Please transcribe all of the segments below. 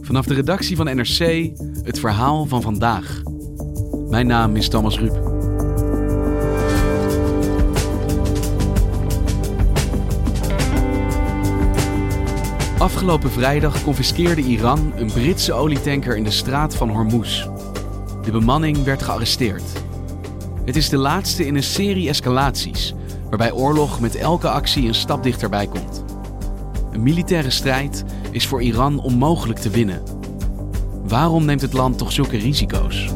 Vanaf de redactie van NRC het verhaal van vandaag. Mijn naam is Thomas Ruip. Afgelopen vrijdag confiskeerde Iran een Britse olietanker in de straat van Hormuz. De bemanning werd gearresteerd. Het is de laatste in een serie escalaties, waarbij oorlog met elke actie een stap dichterbij komt. Een militaire strijd is voor Iran onmogelijk te winnen. Waarom neemt het land toch zulke risico's?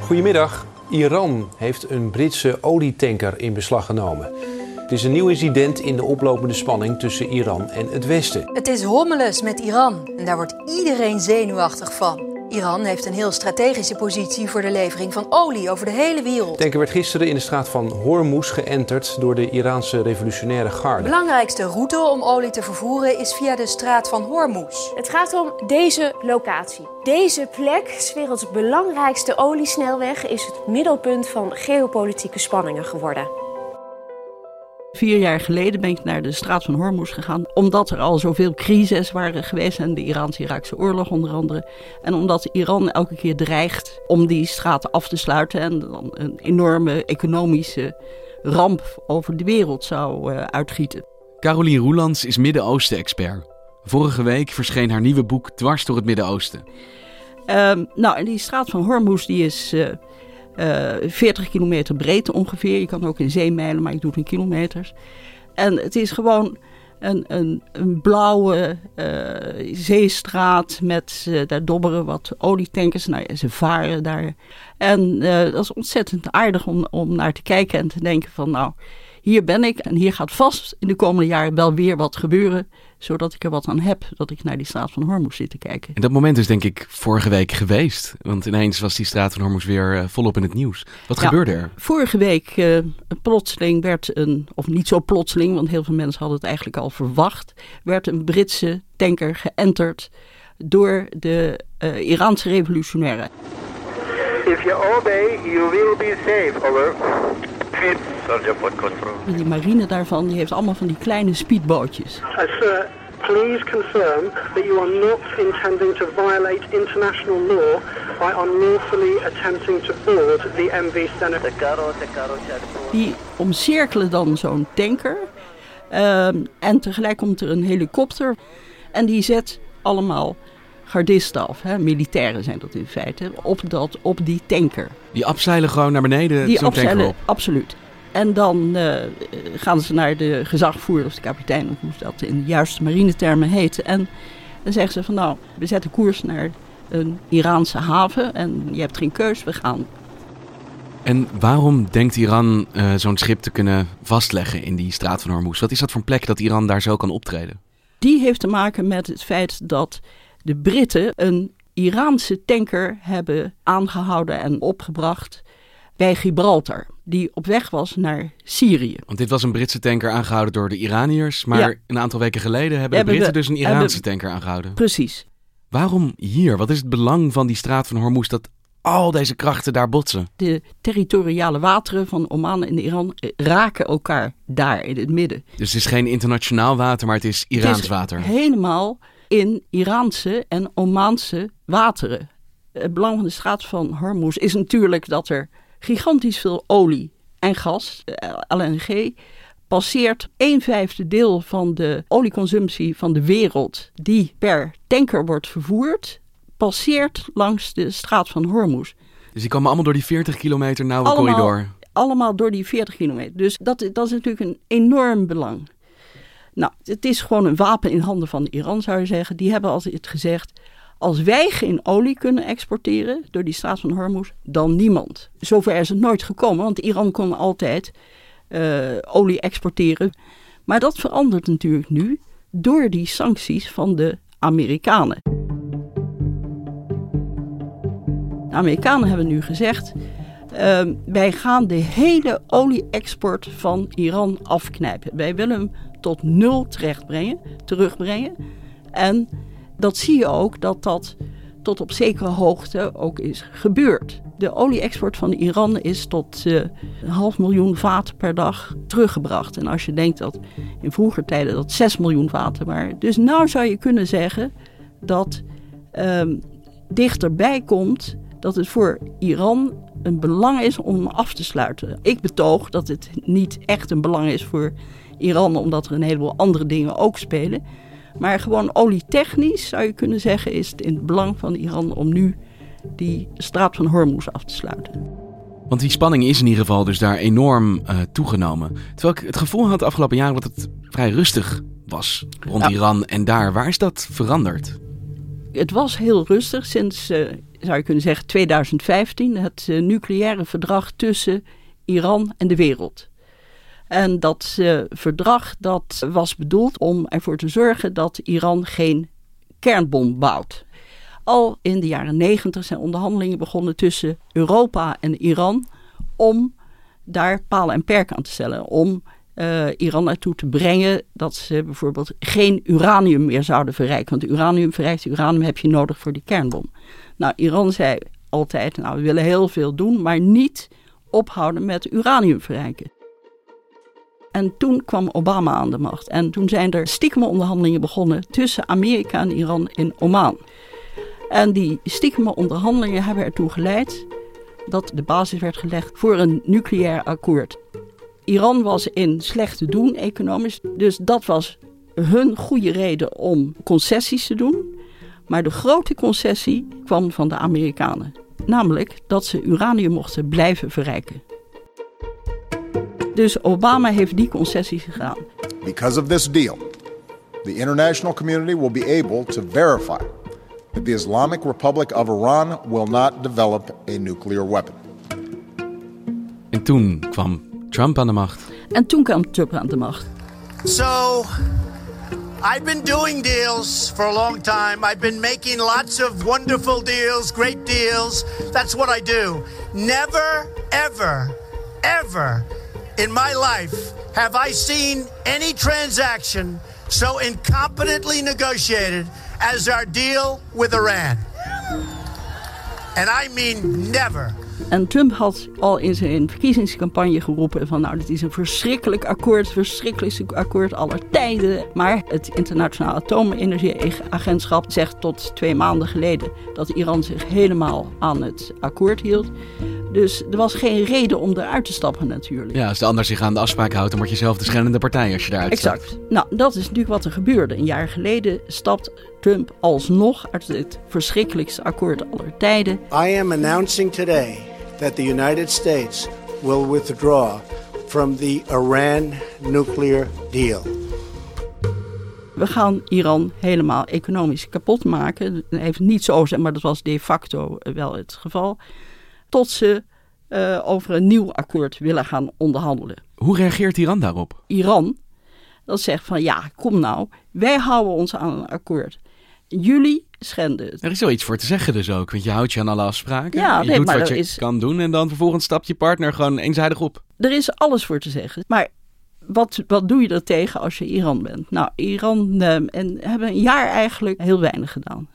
Goedemiddag. Iran heeft een Britse olietanker in beslag genomen. Het is een nieuw incident in de oplopende spanning tussen Iran en het Westen. Het is hommeles met Iran en daar wordt iedereen zenuwachtig van. Iran heeft een heel strategische positie voor de levering van olie over de hele wereld. De tanker werd gisteren in de straat van Hormuz geënterd door de Iraanse revolutionaire De garde. belangrijkste route om olie te vervoeren is via de straat van Hormuz. Het gaat om deze locatie. Deze plek, 's werelds belangrijkste oliesnelweg, is het middelpunt van geopolitieke spanningen geworden. Vier jaar geleden ben ik naar de straat van Hormuz gegaan. Omdat er al zoveel crises waren geweest. En de Iraans-Iraakse oorlog onder andere. En omdat Iran elke keer dreigt om die straat af te sluiten. En dan een enorme economische ramp over de wereld zou eh, uitgieten. Carolien Roelands is Midden-Oosten-expert. Vorige week verscheen haar nieuwe boek Dwars door het Midden-Oosten. Ehm, nou, en die straat van Hormuz die is eh, 40 kilometer breed ongeveer. Je kan ook in zeemijlen, maar ik doe het in kilometers. En het is gewoon een, een, een blauwe eh, zeestraat met eh, daar dobberen wat olietankers. Nou ja, ze varen daar. En eh, dat is ontzettend aardig om, om naar te kijken en te denken van nou, hier ben ik en hier gaat vast in de komende jaren wel weer wat gebeuren. Zodat ik er wat aan heb dat ik naar die straat van Hormuz zit te kijken. En dat moment is denk ik vorige week geweest. Want ineens was die straat van Hormuz weer eh, volop in het nieuws. Wat Ja. gebeurde er? Vorige week eh, plotseling werd een, of niet zo plotseling, want heel veel mensen hadden het eigenlijk al verwacht, werd een Britse tanker geënterd door de eh, Iraanse revolutionairen. If you obey, you will be safe. Over. En die marine daarvan, die heeft allemaal van die kleine speedbootjes. Uh, please confirm that you are not intending to violate international law by unlawfully attempting to board the MV Senator. Die omcirkelen dan zo'n tanker. Ehm, en tegelijk komt er een helikopter. En die zet allemaal gardisten af. Hè? Militairen zijn dat in feite. Op, dat, op die tanker. Die abzeilen gewoon naar beneden Die zo'n tanker op. absoluut. En dan eh, gaan ze naar de gezagvoerder of de kapitein, of hoe dat in de juiste marinetermen heet. En dan zeggen ze van nou, we zetten koers naar een Iraanse haven en je hebt geen keus, we gaan. En waarom denkt Iran eh, zo'n schip te kunnen vastleggen in die straat van Hormuz? Wat is dat voor een plek dat Iran daar zo kan optreden? Die heeft te maken met het feit dat de Britten een Iraanse tanker hebben aangehouden en opgebracht bij Gibraltar. Die op weg was naar Syrië. Want dit was een Britse tanker aangehouden door de Iraniërs. Maar Ja. een aantal weken geleden hebben de Britten we- dus een Iraanse hebben- tanker aangehouden. Precies. Waarom hier? Wat is het belang van die straat van Hormuz dat al deze krachten daar botsen? De territoriale wateren van Oman en Iran eh, raken elkaar daar in het midden. Dus het is geen internationaal water, maar het is Iraans Het is water. Helemaal in Iraanse en Omaanse wateren. Het belang van de straat van Hormuz is natuurlijk dat er gigantisch veel olie en gas, eh, LNG, passeert een vijfde deel van de olieconsumptie van de wereld die per tanker wordt vervoerd, passeert langs de straat van Hormuz. Dus die komen allemaal door die 40 kilometer nauwe Allemaal. corridor. Allemaal door die 40 kilometer. Dus dat, dat is natuurlijk een enorm belang. Nou, het is gewoon een wapen in handen van Iran, zou je zeggen. Die hebben altijd gezegd: Als wij geen olie kunnen exporteren door die straat van Hormuz, dan niemand. Zover is het nooit gekomen, want Iran kon altijd uh, olie exporteren. Maar dat verandert natuurlijk nu door die sancties van de Amerikanen. De Amerikanen hebben nu gezegd: uh, wij gaan de hele olie-export van Iran afknijpen. Wij willen hem tot nul terugbrengen. En dat zie je ook dat dat tot op zekere hoogte ook is gebeurd. De olie-export van Iran is tot uh, een half miljoen vaten per dag teruggebracht. En als je denkt dat in vroeger tijden dat 6 miljoen vaten waren. Dus nou zou je kunnen zeggen dat um, dichterbij komt dat het voor Iran een belang is om af te sluiten. Ik betoog dat het niet echt een belang is voor Iran, omdat er een heleboel andere dingen ook spelen. Maar gewoon olietechnisch zou je kunnen zeggen, is het in het belang van Iran om nu die straat van Hormuz af te sluiten. Want die spanning is in ieder geval dus daar enorm uh, toegenomen. Terwijl ik het gevoel had de afgelopen jaren dat het vrij rustig was rond ja. Iran en daar. Waar is dat veranderd? Het was heel rustig sinds, uh, zou je kunnen zeggen, 2015. Het uh, nucleaire verdrag tussen Iran en de wereld. En dat uh, verdrag dat was bedoeld om ervoor te zorgen dat Iran geen kernbom bouwt. Al in de jaren negentig zijn onderhandelingen begonnen tussen Europa en Iran om daar palen en perken aan te stellen. Om uh, Iran ertoe te brengen dat ze bijvoorbeeld geen uranium meer zouden verrijken. Want uranium verrijkt uranium heb je nodig voor die kernbom. Nou, Iran zei altijd, nou we willen heel veel doen, maar niet ophouden met uranium verrijken. En toen kwam Obama aan de macht. En toen zijn er stiekem onderhandelingen begonnen tussen Amerika en Iran in Oman. En die stiekeme onderhandelingen hebben ertoe geleid dat de basis werd gelegd voor een nucleair akkoord. Iran was in slecht te doen economisch, dus dat was hun goede reden om concessies te doen. Maar de grote concessie kwam van de Amerikanen, namelijk dat ze uranium mochten blijven verrijken. Dus Obama heeft die concessies gedaan. Because of this deal, the international community will be able to verify that the Islamic Republic of Iran will not develop a nuclear weapon. En toen kwam Trump aan de macht. En toen kwam Trump aan de macht. So, I've been doing deals for a long time. I've been making lots of wonderful deals, great deals. That's what I do. Never, ever, ever in my life have I seen any transaction so incompetently negotiated as our deal with Iran. And I mean never. En Trump had al in zijn verkiezingscampagne geroepen van nou, dit is een verschrikkelijk akkoord, het verschrikkelijkste akkoord aller tijden. Maar het Internationaal Atoomenergieagentschap zegt tot twee maanden geleden dat Iran zich helemaal aan het akkoord hield. Dus er was geen reden om eruit te stappen natuurlijk. Ja, als de ander zich aan de afspraak houdt, dan word je zelf de schennende partij als je daaruit exact. stapt. Nou, dat is natuurlijk wat er gebeurde. Een jaar geleden stapt Trump alsnog uit het verschrikkelijkste akkoord aller tijden. I am announcing today that the United States will withdraw from the Iran nuclear deal. We gaan Iran helemaal economisch kapot maken. Heeft niet zo zijn, maar dat was de facto wel het geval tot ze uh, over een nieuw akkoord willen gaan onderhandelen. Hoe reageert Iran daarop? Iran, dat zegt van ja, kom nou, wij houden ons aan een akkoord. Jullie schenden het. Er is wel iets voor te zeggen dus ook, want je houdt je aan alle afspraken. Ja, je nee, doet maar wat je is... kan doen en dan vervolgens stapt je partner gewoon eenzijdig op. Er is alles voor te zeggen. Maar wat, wat doe je er tegen als je Iran bent? Nou, Iran uh, en hebben een jaar eigenlijk heel weinig gedaan.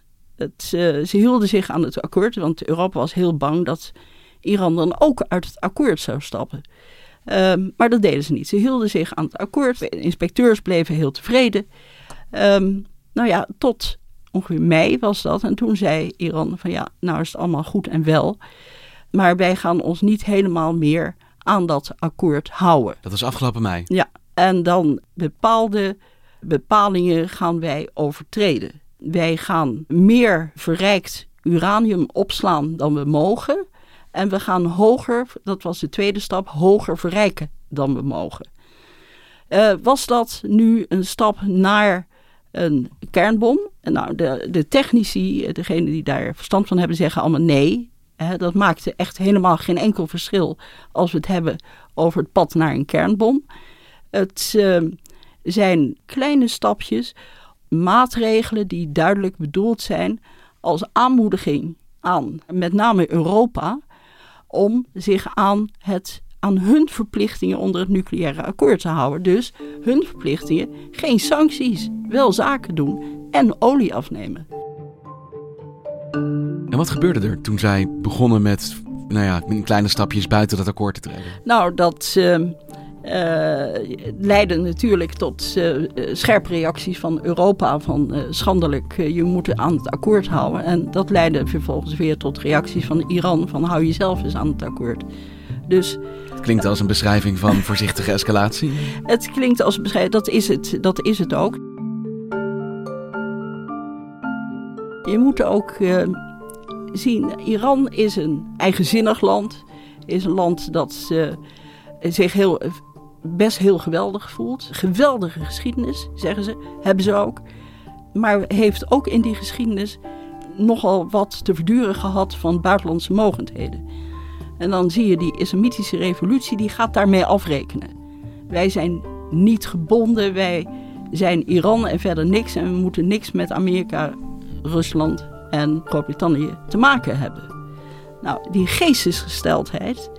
Het, uh, ze hielden zich aan het akkoord, want Europa was heel bang dat Iran dan ook uit het akkoord zou stappen. Um, maar dat deden ze niet. Ze hielden zich aan het akkoord. De inspecteurs bleven heel tevreden. Um, nou ja, tot ongeveer mei was dat. En toen zei Iran van ja, nou is het allemaal goed en wel. Maar wij gaan ons niet helemaal meer aan dat akkoord houden. Dat was afgelopen mei? Ja, en dan bepaalde bepalingen gaan wij overtreden. Wij gaan meer verrijkt uranium opslaan dan we mogen. En we gaan hoger, dat was de tweede stap, hoger verrijken dan we mogen. Uh, was dat nu een stap naar een kernbom. Nou, de, de technici, degenen die daar verstand van hebben, zeggen allemaal nee. Dat maakt echt helemaal geen enkel verschil als we het hebben over het pad naar een kernbom. Het uh, zijn kleine stapjes, maatregelen die duidelijk bedoeld zijn als aanmoediging aan met name Europa om zich aan, het, aan hun verplichtingen onder het nucleaire akkoord te houden. Dus hun verplichtingen, geen sancties, wel zaken doen en olie afnemen. En wat gebeurde er toen zij begonnen met nou ja, kleine stapjes buiten dat akkoord te treden? Nou, dat uh, leidde natuurlijk tot uh, scherpe reacties van Europa. Van schandelijk, je moet aan het akkoord houden. En dat leidde vervolgens weer tot reacties van Iran. Van hou jezelf eens aan het akkoord. Dus, het klinkt als een beschrijving van voorzichtige escalatie. Het klinkt als een beschrijving, dat is het, dat is het ook. Je moet ook zien, Iran is een eigenzinnig land. Is een land dat uh, zich heel, best heel geweldig voelt. Geweldige geschiedenis, zeggen ze. Hebben ze ook. Maar heeft ook in die geschiedenis nogal wat te verduren gehad van buitenlandse mogendheden. En dan zie je die islamitische revolutie, die gaat daarmee afrekenen. Wij zijn niet gebonden, wij zijn Iran en verder niks. En we moeten niks met Amerika, Rusland en Groot-Brittannië te maken hebben. Nou, die geestesgesteldheid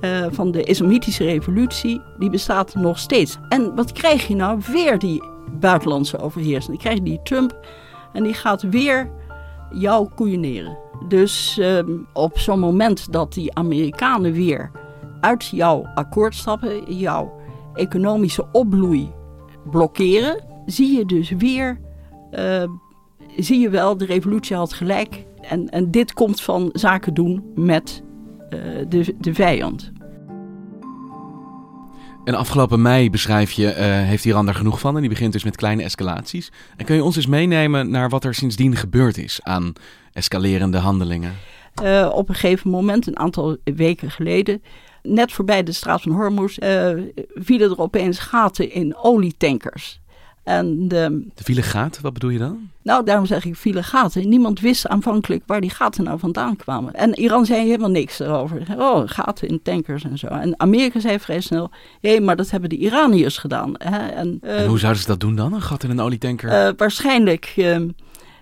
uh, van de islamitische revolutie, die bestaat nog steeds. En wat krijg je nou? Weer die buitenlandse overheersing. Dan krijg je die Trump en die gaat weer jou koeieneren. Dus um, op zo'n moment dat die Amerikanen weer uit jouw akkoord stappen, jouw economische opbloei blokkeren, zie je dus weer uh, zie je wel, de revolutie had gelijk. En, en dit komt van zaken doen met de, de vijand. En afgelopen mei beschrijf je, uh, heeft Iran daar genoeg van en die begint dus met kleine escalaties. En kun je ons eens meenemen naar wat er sindsdien gebeurd is aan escalerende handelingen? Uh, op een gegeven moment, een aantal weken geleden, net voorbij de straat van Hormuz, vielen er opeens gaten in olietankers. En de, de file gaten, wat bedoel je dan? Nou, daarom zeg ik file gaten. Niemand wist aanvankelijk waar die gaten nou vandaan kwamen. En Iran zei helemaal niks erover. Oh, gaten in tankers en zo. En Amerika zei vrij snel, hé, maar dat hebben de Iraniërs gedaan. Hè? En, uh, en, hoe zouden ze dat doen dan, een gat in een olietanker? Uh, waarschijnlijk... Uh,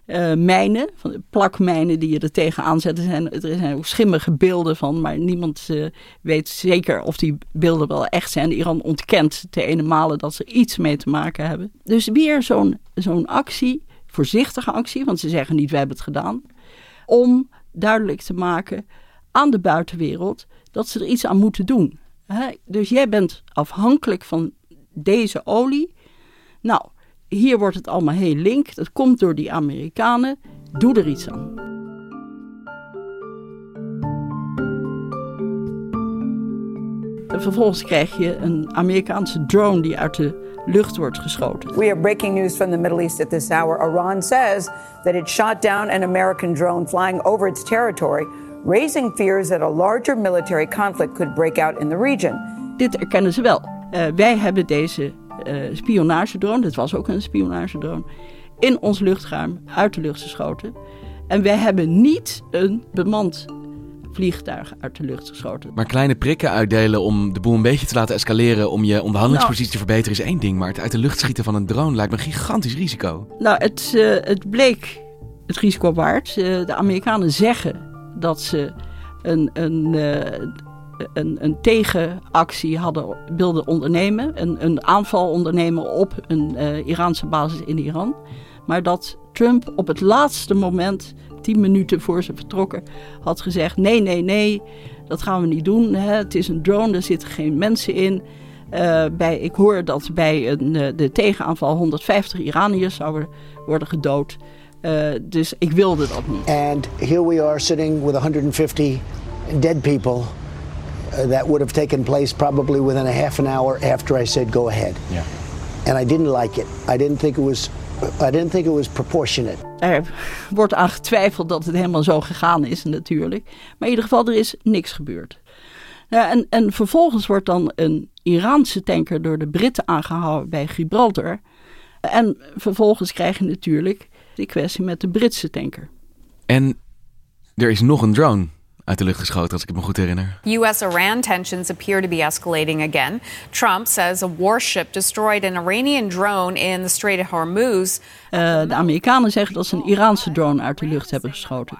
uh, mijnen, van plakmijnen die je er tegenaan zet. Er zijn, er zijn ook schimmige beelden van, maar niemand uh, weet zeker of die beelden wel echt zijn. Iran ontkent te ene malen dat ze iets mee te maken hebben. Dus weer zo'n actie, voorzichtige actie, want ze zeggen niet wij hebben het gedaan, om duidelijk te maken aan de buitenwereld dat ze er iets aan moeten doen. Dus jij bent afhankelijk van deze olie. Nou, hier wordt het allemaal heel link. Dat komt door die Amerikanen. Doe er iets aan. En vervolgens krijg je een Amerikaanse drone die uit de lucht wordt geschoten. We have breaking news from the Middle East at this hour. Iran says that it shot down an American drone flying over its territory, raising fears that a larger military conflict could break out in the region. Dit erkennen ze wel. Uh, wij hebben deze spionagedrone, dit was ook een spionagedrone, in ons luchtruim uit de lucht geschoten. En wij hebben niet een bemand vliegtuig uit de lucht geschoten. Maar kleine prikken uitdelen om de boel een beetje te laten escaleren, om je onderhandelingspositie te verbeteren, is één ding. Maar het uit de lucht schieten van een drone lijkt me een gigantisch risico. Nou, het, uh, het bleek het risico waard. Uh, de Amerikanen zeggen dat ze een, een, een, een tegenactie hadden, wilden ondernemen. Een, een aanval ondernemen op een uh, Iraanse basis in Iran. Maar dat Trump op het laatste moment, tien minuten voor ze vertrokken, had gezegd: nee, nee, nee, dat gaan we niet doen. Hè. Het is een drone, er zitten geen mensen in. Uh, bij, ik hoor dat bij een, uh, de tegenaanval 150 Iraniërs zouden worden gedood. Dus ik wilde dat niet. And here we are sitting with 150 dead people that would have taken place probably within a half an hour after I said go ahead. Yeah. And I didn't like it. I didn't think it was I didn't think it was proportionate. Er wordt aan getwijfeld dat het helemaal zo gegaan is natuurlijk. Maar in ieder geval, er is niks gebeurd. Ja, en, en vervolgens wordt dan een Iraanse tanker door de Britten aangehouden bij Gibraltar. En vervolgens krijg je natuurlijk de kwestie met de Britse tanker. En er is nog een drone uit de lucht geschoten, als ik het me goed herinner. U.S.-Iran tensions appear to be escalating again. Trump says a warship destroyed an Iranian drone in the Strait of Hormuz. Uh, de Amerikanen zeggen dat ze een Iraanse drone uit de lucht hebben geschoten.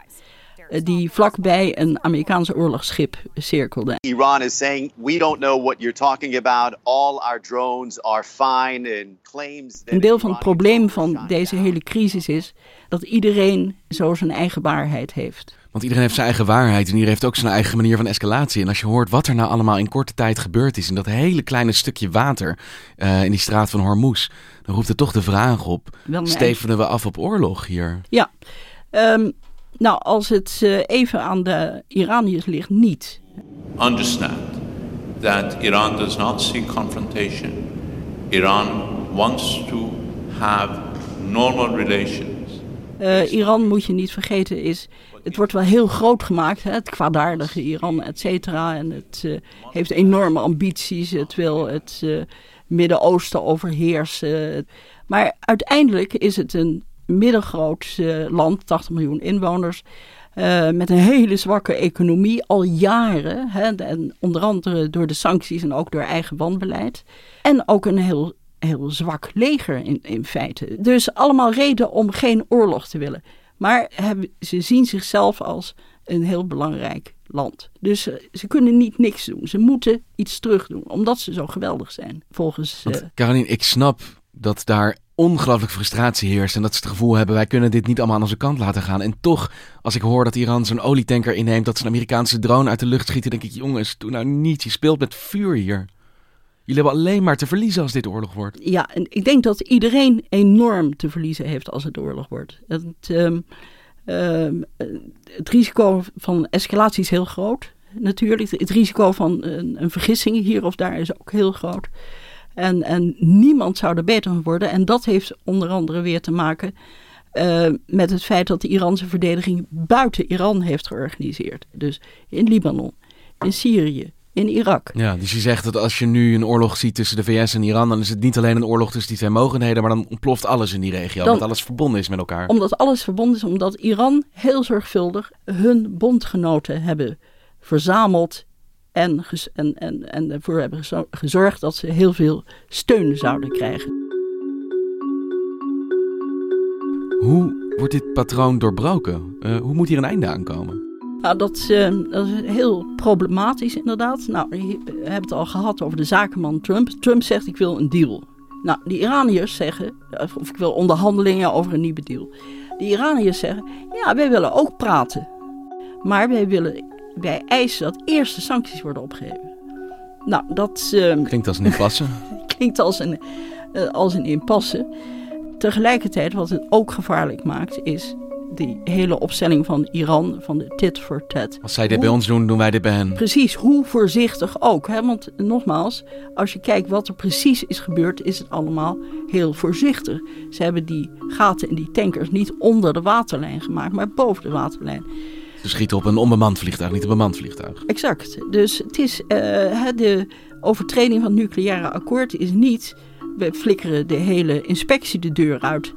Uh, die vlakbij een Amerikaanse oorlogsschip cirkelde. Iran is saying we don't know what you're talking about. All our drones are fine and claims. Een deel van het probleem van deze hele crisis is dat iedereen zo zijn eigen waarheid heeft. Want iedereen heeft zijn eigen waarheid en iedereen heeft ook zijn eigen manier van escalatie. En als je hoort wat er nou allemaal in korte tijd gebeurd is in dat hele kleine stukje water uh, in die straat van Hormuz, dan roept het toch de vraag op: stevenen we af op oorlog hier? Ja, um, nou als het uh, even aan de Iraniërs ligt, niet. Understand that Iran does not seek confrontation. Iran wants to have normal relations. Uh, Iran, moet je niet vergeten, is het wordt wel heel groot gemaakt, hè, het kwaadaardige Iran, et cetera. En het uh, heeft enorme ambities. Het wil het uh, Midden-Oosten overheersen. Maar uiteindelijk is het een middengroot uh, land, 80 miljoen inwoners. met een hele zwakke economie al jaren. Hè, en onder andere door de sancties en ook door eigen wanbeleid. En ook een heel heel zwak leger in, in feite. Dus allemaal reden om geen oorlog te willen. Maar hebben, ze zien zichzelf als een heel belangrijk land. Dus uh, ze kunnen niet niks doen. Ze moeten iets terug doen, omdat ze zo geweldig zijn, volgens... Uh... Caroline, ik snap dat daar ongelooflijk frustratie heerst en dat ze het gevoel hebben, wij kunnen dit niet allemaal aan onze kant laten gaan. En toch, als ik hoor dat Iran zo'n olietanker inneemt, dat ze een Amerikaanse drone uit de lucht schieten, denk ik, jongens, doe nou niet, je speelt met vuur hier. Jullie hebben alleen maar te verliezen als dit oorlog wordt. Ja, en ik denk dat iedereen enorm te verliezen heeft als het oorlog wordt. Het, um, um, het risico van escalatie is heel groot. Natuurlijk, het risico van een, een vergissing hier of daar is ook heel groot. En, en niemand zou er beter van worden. En dat heeft onder andere weer te maken uh, met het feit dat de Iraanse verdediging buiten Iran heeft georganiseerd. Dus in Libanon, in Syrië, in Irak. Ja, dus je zegt dat als je nu een oorlog ziet tussen de VS en Iran, dan is het niet alleen een oorlog tussen die twee mogendheden, maar dan ontploft alles in die regio, dan, omdat alles verbonden is met elkaar. Omdat alles verbonden is, omdat Iran heel zorgvuldig hun bondgenoten hebben verzameld en, en, en, en ervoor hebben gezorgd dat ze heel veel steun zouden krijgen. Hoe wordt dit patroon doorbroken? Uh, hoe moet hier een einde aankomen? Nou, dat, uh, dat, is heel problematisch inderdaad. Nou, je hebt het al gehad over de zakenman Trump. Trump zegt ik wil een deal. Nou, de Iraniërs zeggen, of ik wil onderhandelingen over een nieuwe deal. De Iraniërs zeggen, ja, wij willen ook praten. Maar wij, willen, wij eisen dat eerst de sancties worden opgeheven. Nou, dat... Uh, klinkt als een impasse. klinkt als een, uh, als een impasse. Tegelijkertijd, wat het ook gevaarlijk maakt, is die hele opstelling van Iran, van de tit for tat. Als zij dit bij ons doen, doen wij dit bij hen. Precies, hoe voorzichtig ook. Hè? Want nogmaals, als je kijkt wat er precies is gebeurd, is het allemaal heel voorzichtig. Ze hebben die gaten in die tankers niet onder de waterlijn gemaakt, maar boven de waterlijn. Ze schieten op een onbemand vliegtuig, niet een bemand vliegtuig. Exact. Dus het is, uh, de overtreding van het nucleaire akkoord is niet... we flikkeren de hele inspectie de deur uit...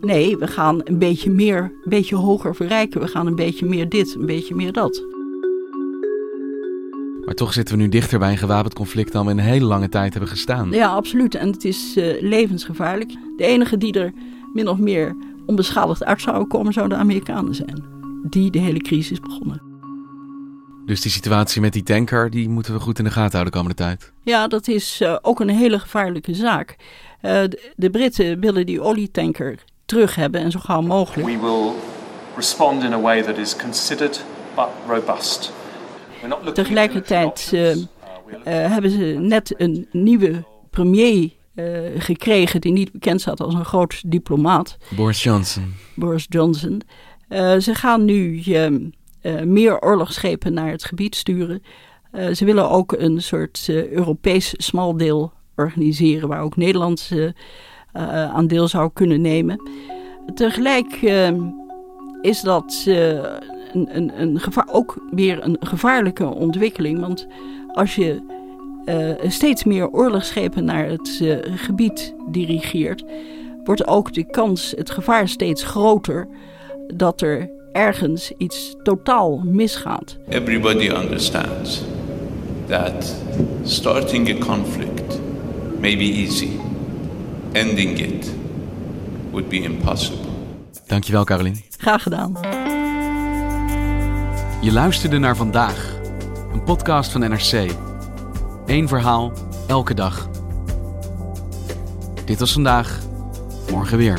Nee, we gaan een beetje meer, een beetje hoger verrijken. We gaan een beetje meer dit, een beetje meer dat. Maar toch zitten we nu dichter bij een gewapend conflict dan we in een hele lange tijd hebben gestaan. Ja, absoluut. En het is uh, levensgevaarlijk. De enige die er min of meer onbeschadigd uit zouden komen, zouden de Amerikanen zijn. Die de hele crisis begonnen. Dus die situatie met die tanker, die moeten we goed in de gaten houden de komende tijd. Ja, dat is uh, ook een hele gevaarlijke zaak. Uh, de, de Britten willen die olietanker terug hebben en zo gauw mogelijk. We will respond in a way that is considered but robust. Tegelijkertijd uh, uh, hebben ze net een nieuwe premier uh, gekregen die niet bekend staat als een groot diplomaat. Boris Johnson. Boris Johnson. ze gaan nu meer oorlogsschepen naar het gebied sturen. ze willen ook een soort Europees smaldeel organiseren waar ook Nederland uh, aan deel zou kunnen nemen. Tegelijk uh, is dat uh, een, een, een gevaar, ook weer een gevaarlijke ontwikkeling. Want als je steeds meer oorlogsschepen naar het gebied dirigeert, wordt ook de kans, het gevaar steeds groter dat er ergens iets totaal misgaat. Everybody understands that starting a conflict may be easy. Ending it would be impossible. Dankjewel, Carolien. Graag gedaan. Je luisterde naar vandaag, een podcast van NRC. Eén verhaal, elke dag. Dit was vandaag, morgen weer.